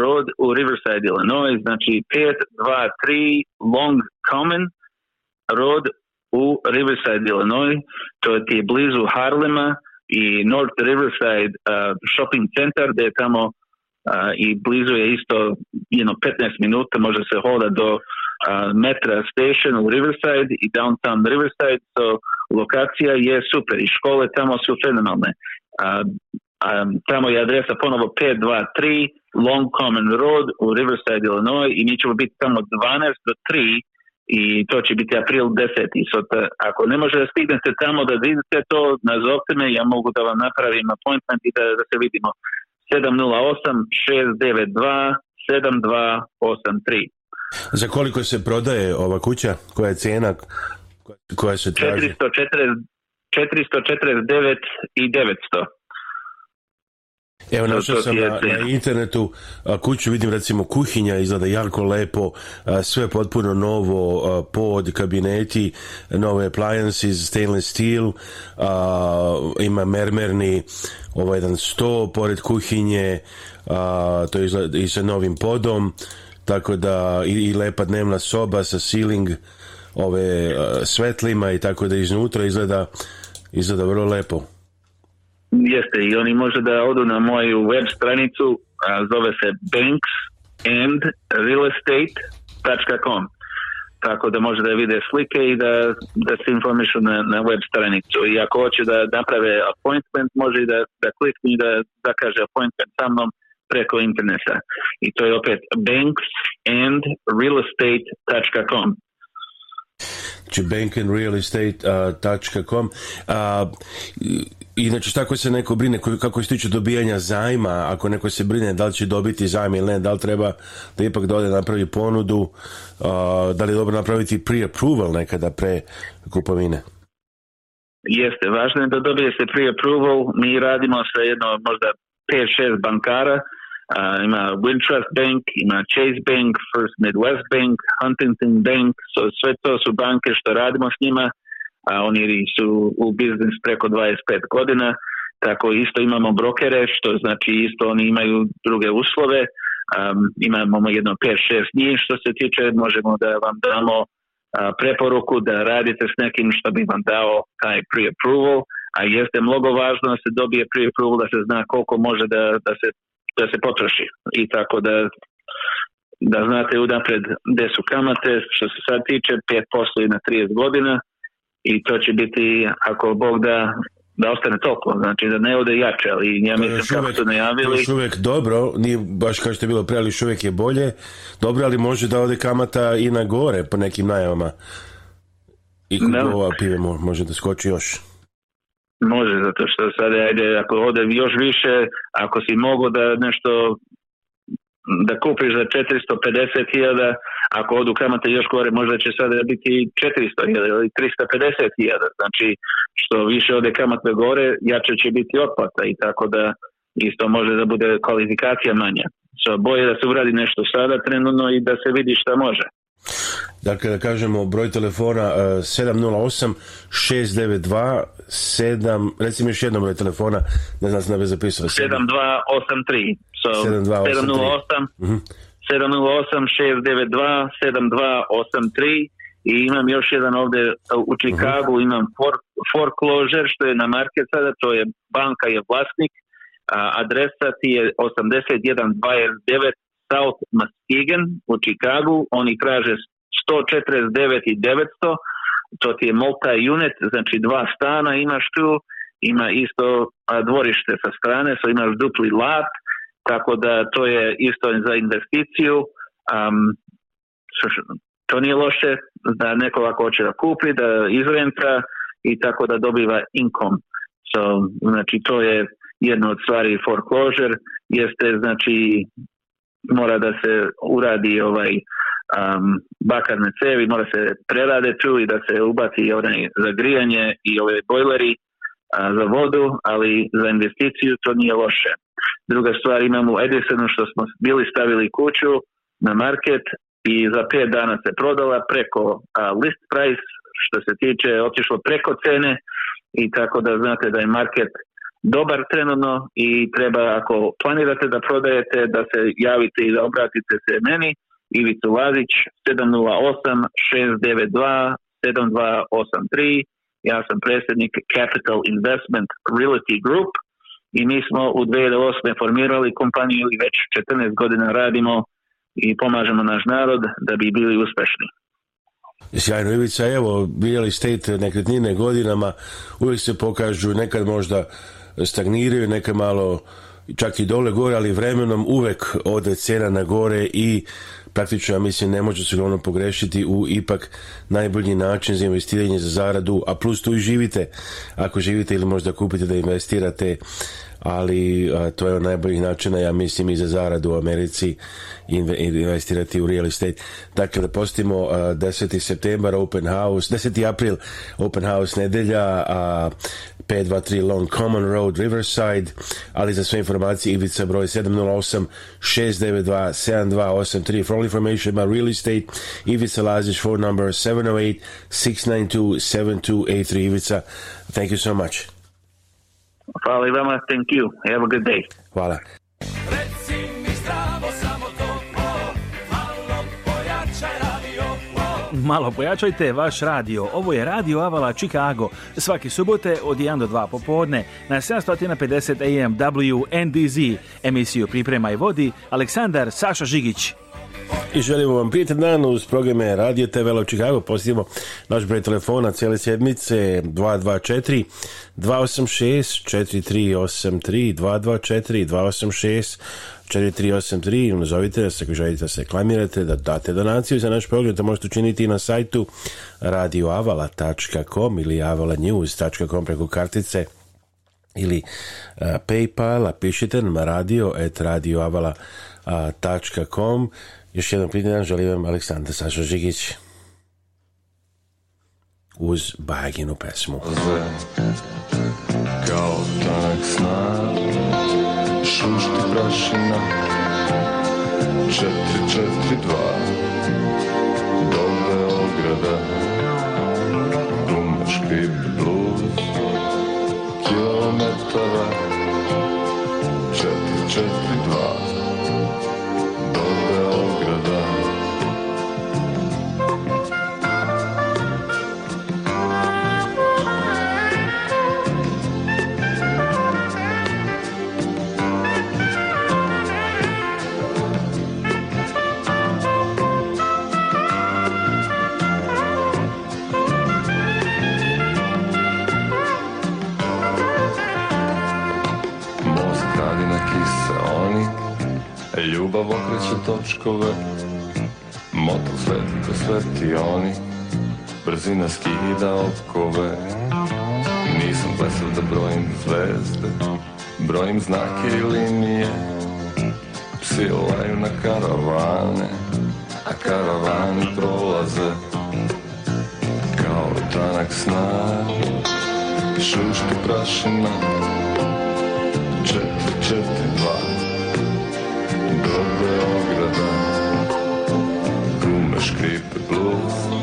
Road u Riverside, Illinois, znači 523 Long Kamen Road u Riverside, Illinois, to ti je blizu Harlema, i North Riverside uh, shopping center gde je tamo uh, i blizu je isto jedno 15 minuta može se hoda do uh, metra station u Riverside i downtown Riverside so lokacija je super i škole tamo su fenomenalne uh, um, tamo je adresa ponovo 523 Long Common Road u Riverside, Illinois i mi ćemo biti tamo 12 do 3 i to će biti april 10. So, ta, da, ako ne može da stignete tamo da vidite to, nazovite me, ja mogu da vam napravim appointment i da, da se vidimo. 708 692 7283. Za koliko se prodaje ova kuća? Koja je cena? Koja se traži? 440, 449 i 900. Evo, našao sam na, na internetu a, kuću, vidim recimo kuhinja izgleda jako lepo, sve potpuno novo, pod, kabineti, nove appliances, stainless steel, a, ima mermerni ovaj jedan sto pored kuhinje, a, to izgleda i sa novim podom, tako da i, i lepa dnevna soba sa ceiling ove svetlima i tako da iznutra izgleda izgleda vrlo lepo. Jeste, i oni može da odu na moju web stranicu, a zove se banksandrealestate.com tako da može da vide slike i da, da se informišu na, na web stranicu. I ako hoće da naprave appointment, može da, da klikne i da zakaže da appointment sa mnom preko interneta. I to je opet banksandrealestate.com znači bankandrealestate.com uh, Inače, ako se neko brine kako se tiče dobijanja zajma, ako neko se brine da li će dobiti zajma ili ne, da li treba da ipak dode da napravi ponudu, da li je dobro napraviti pre-approval nekada pre kupovine? Jeste, važno je da dobije se pre-approval, mi radimo sa jedno možda 5-6 bankara, Uh, ima Wintrust Bank, ima Chase Bank, First Midwest Bank, Huntington Bank, so sve to su banke što radimo s njima a oni su u biznis preko 25 godina, tako isto imamo brokere, što znači isto oni imaju druge uslove, um, imamo jedno 5-6 njih što se tiče, možemo da vam damo a, preporuku da radite s nekim što bi vam dao taj pre-approval, a jeste mnogo važno da se dobije pre-approval, da se zna koliko može da, da, se, da se potroši i tako da da znate unapred gde su kamate, što se sad tiče 5% i na 30 godina, i to će biti, ako Bog da, da ostane toko, znači da ne ode jače, ali ja mislim kako uvek, su najavili. Još uvek dobro, nije baš kao što je bilo pre, ali još uvek je bolje. Dobro, ali može da ode kamata i na gore po nekim najavama. I kod da. ova pive može da skoči još. Može, zato što sad, ajde, ako ode još više, ako si mogo da nešto da kupiš za 450.000, ako odu kamate još gore, možda će sada biti 400.000 ili 350.000. Znači, što više ode kamate gore, jače će biti otplata i tako da isto može da bude kvalifikacija manja. So, bolje da se uradi nešto sada trenutno i da se vidi šta može. Dakle, da kažemo, broj telefona 708 692 7, recimo još jednom broj telefona, ne znam se da bi zapisao. 7283. So, 7283. 708, mm 708 692 7283 i imam još jedan ovde e, u Čikagu, uh mhm. -huh. imam for, foreclosure što je na market sada, to je banka je vlasnik, a adresa ti je 8129 South Muskegon u Čikagu, oni traže 149 i 900, to ti je multi-unit, znači dva stana imaš tu, ima isto dvorište sa strane, so imaš dupli lat, tako da to je isto za investiciju, um, to nije loše da neko ako hoće da kupi, da izrenta i tako da dobiva income. So, znači to je jedna od stvari foreclosure, jeste znači mora da se uradi ovaj um, bakarne cevi, mora se prerade čuli da se ubaci onaj za grijanje i ove bojleri a, za vodu, ali za investiciju to nije loše. Druga stvar imamo u Edisonu što smo bili stavili kuću na market i za 5 dana se prodala preko a, list price što se tiče otišlo preko cene i tako da znate da je market dobar trenutno i treba ako planirate da prodajete da se javite i da obratite se meni Ivicu Lazić 708 692 7283 ja sam predsjednik Capital Investment Realty Group i mi smo u 2008. formirali kompaniju i već 14 godina radimo i pomažemo naš narod da bi bili uspešni. Sjajno, Ivica, evo, biljali ste nekretnine godinama, uvijek se pokažu, nekad možda stagniraju, neke malo čak i dole gore, ali vremenom uvek ode cena na gore i praktično, ja mislim, ne može se ono pogrešiti u ipak najbolji način za investiranje, za zaradu, a plus tu i živite. Ako živite ili možda kupite da investirate, ali to je od najboljih načina, ja mislim, i za zaradu u Americi investirati u real estate. Dakle, da postimo 10. septembar Open House, 10. april Open House nedelja, 523 Long Common Road Riverside, ali za sve informacije Ivica broj 708 692 7283 for all information about real estate Ivica Lazić phone number 708 692 7283 Ivica, thank you so much. Hvala i vama, thank you. Have a good day. Hvala. Malo pojačajte vaš radio. Ovo je Radio Avala Chicago. Svake subote od 1 do 2 popodne na 750 AM WNDZ. Emisiju priprema i vodi Aleksandar Saša Žigić i želimo vam prijatelj dan uz programe Radio TV Love Chicago. Postavimo naš broj telefona cijele sedmice 224 286 4383 224 286 4383 nazovite nas ako želite da se reklamirate, da date donaciju za naš program, to možete učiniti i na sajtu radioavala.com ili avalanews.com preko kartice ili uh, Paypala, pišite nam radio at radioavala.com Juscelino Plinner, Jolivem Aleksander Sanchez Žigić uz bajginu pesmu. Kao tanak snad, šušti prašina, četiri, četiri, dva, do Beograda, dumački bluz, kilometara, četiri, četiri, Kreću točkove, motofet, sveti oni, brzina skida opkove. Nisam plesav da brojim zvezde, brojim znake i linije. Psi laju na karavane, a karavani prolaze kao tanak snag. Šušti prašina, blows.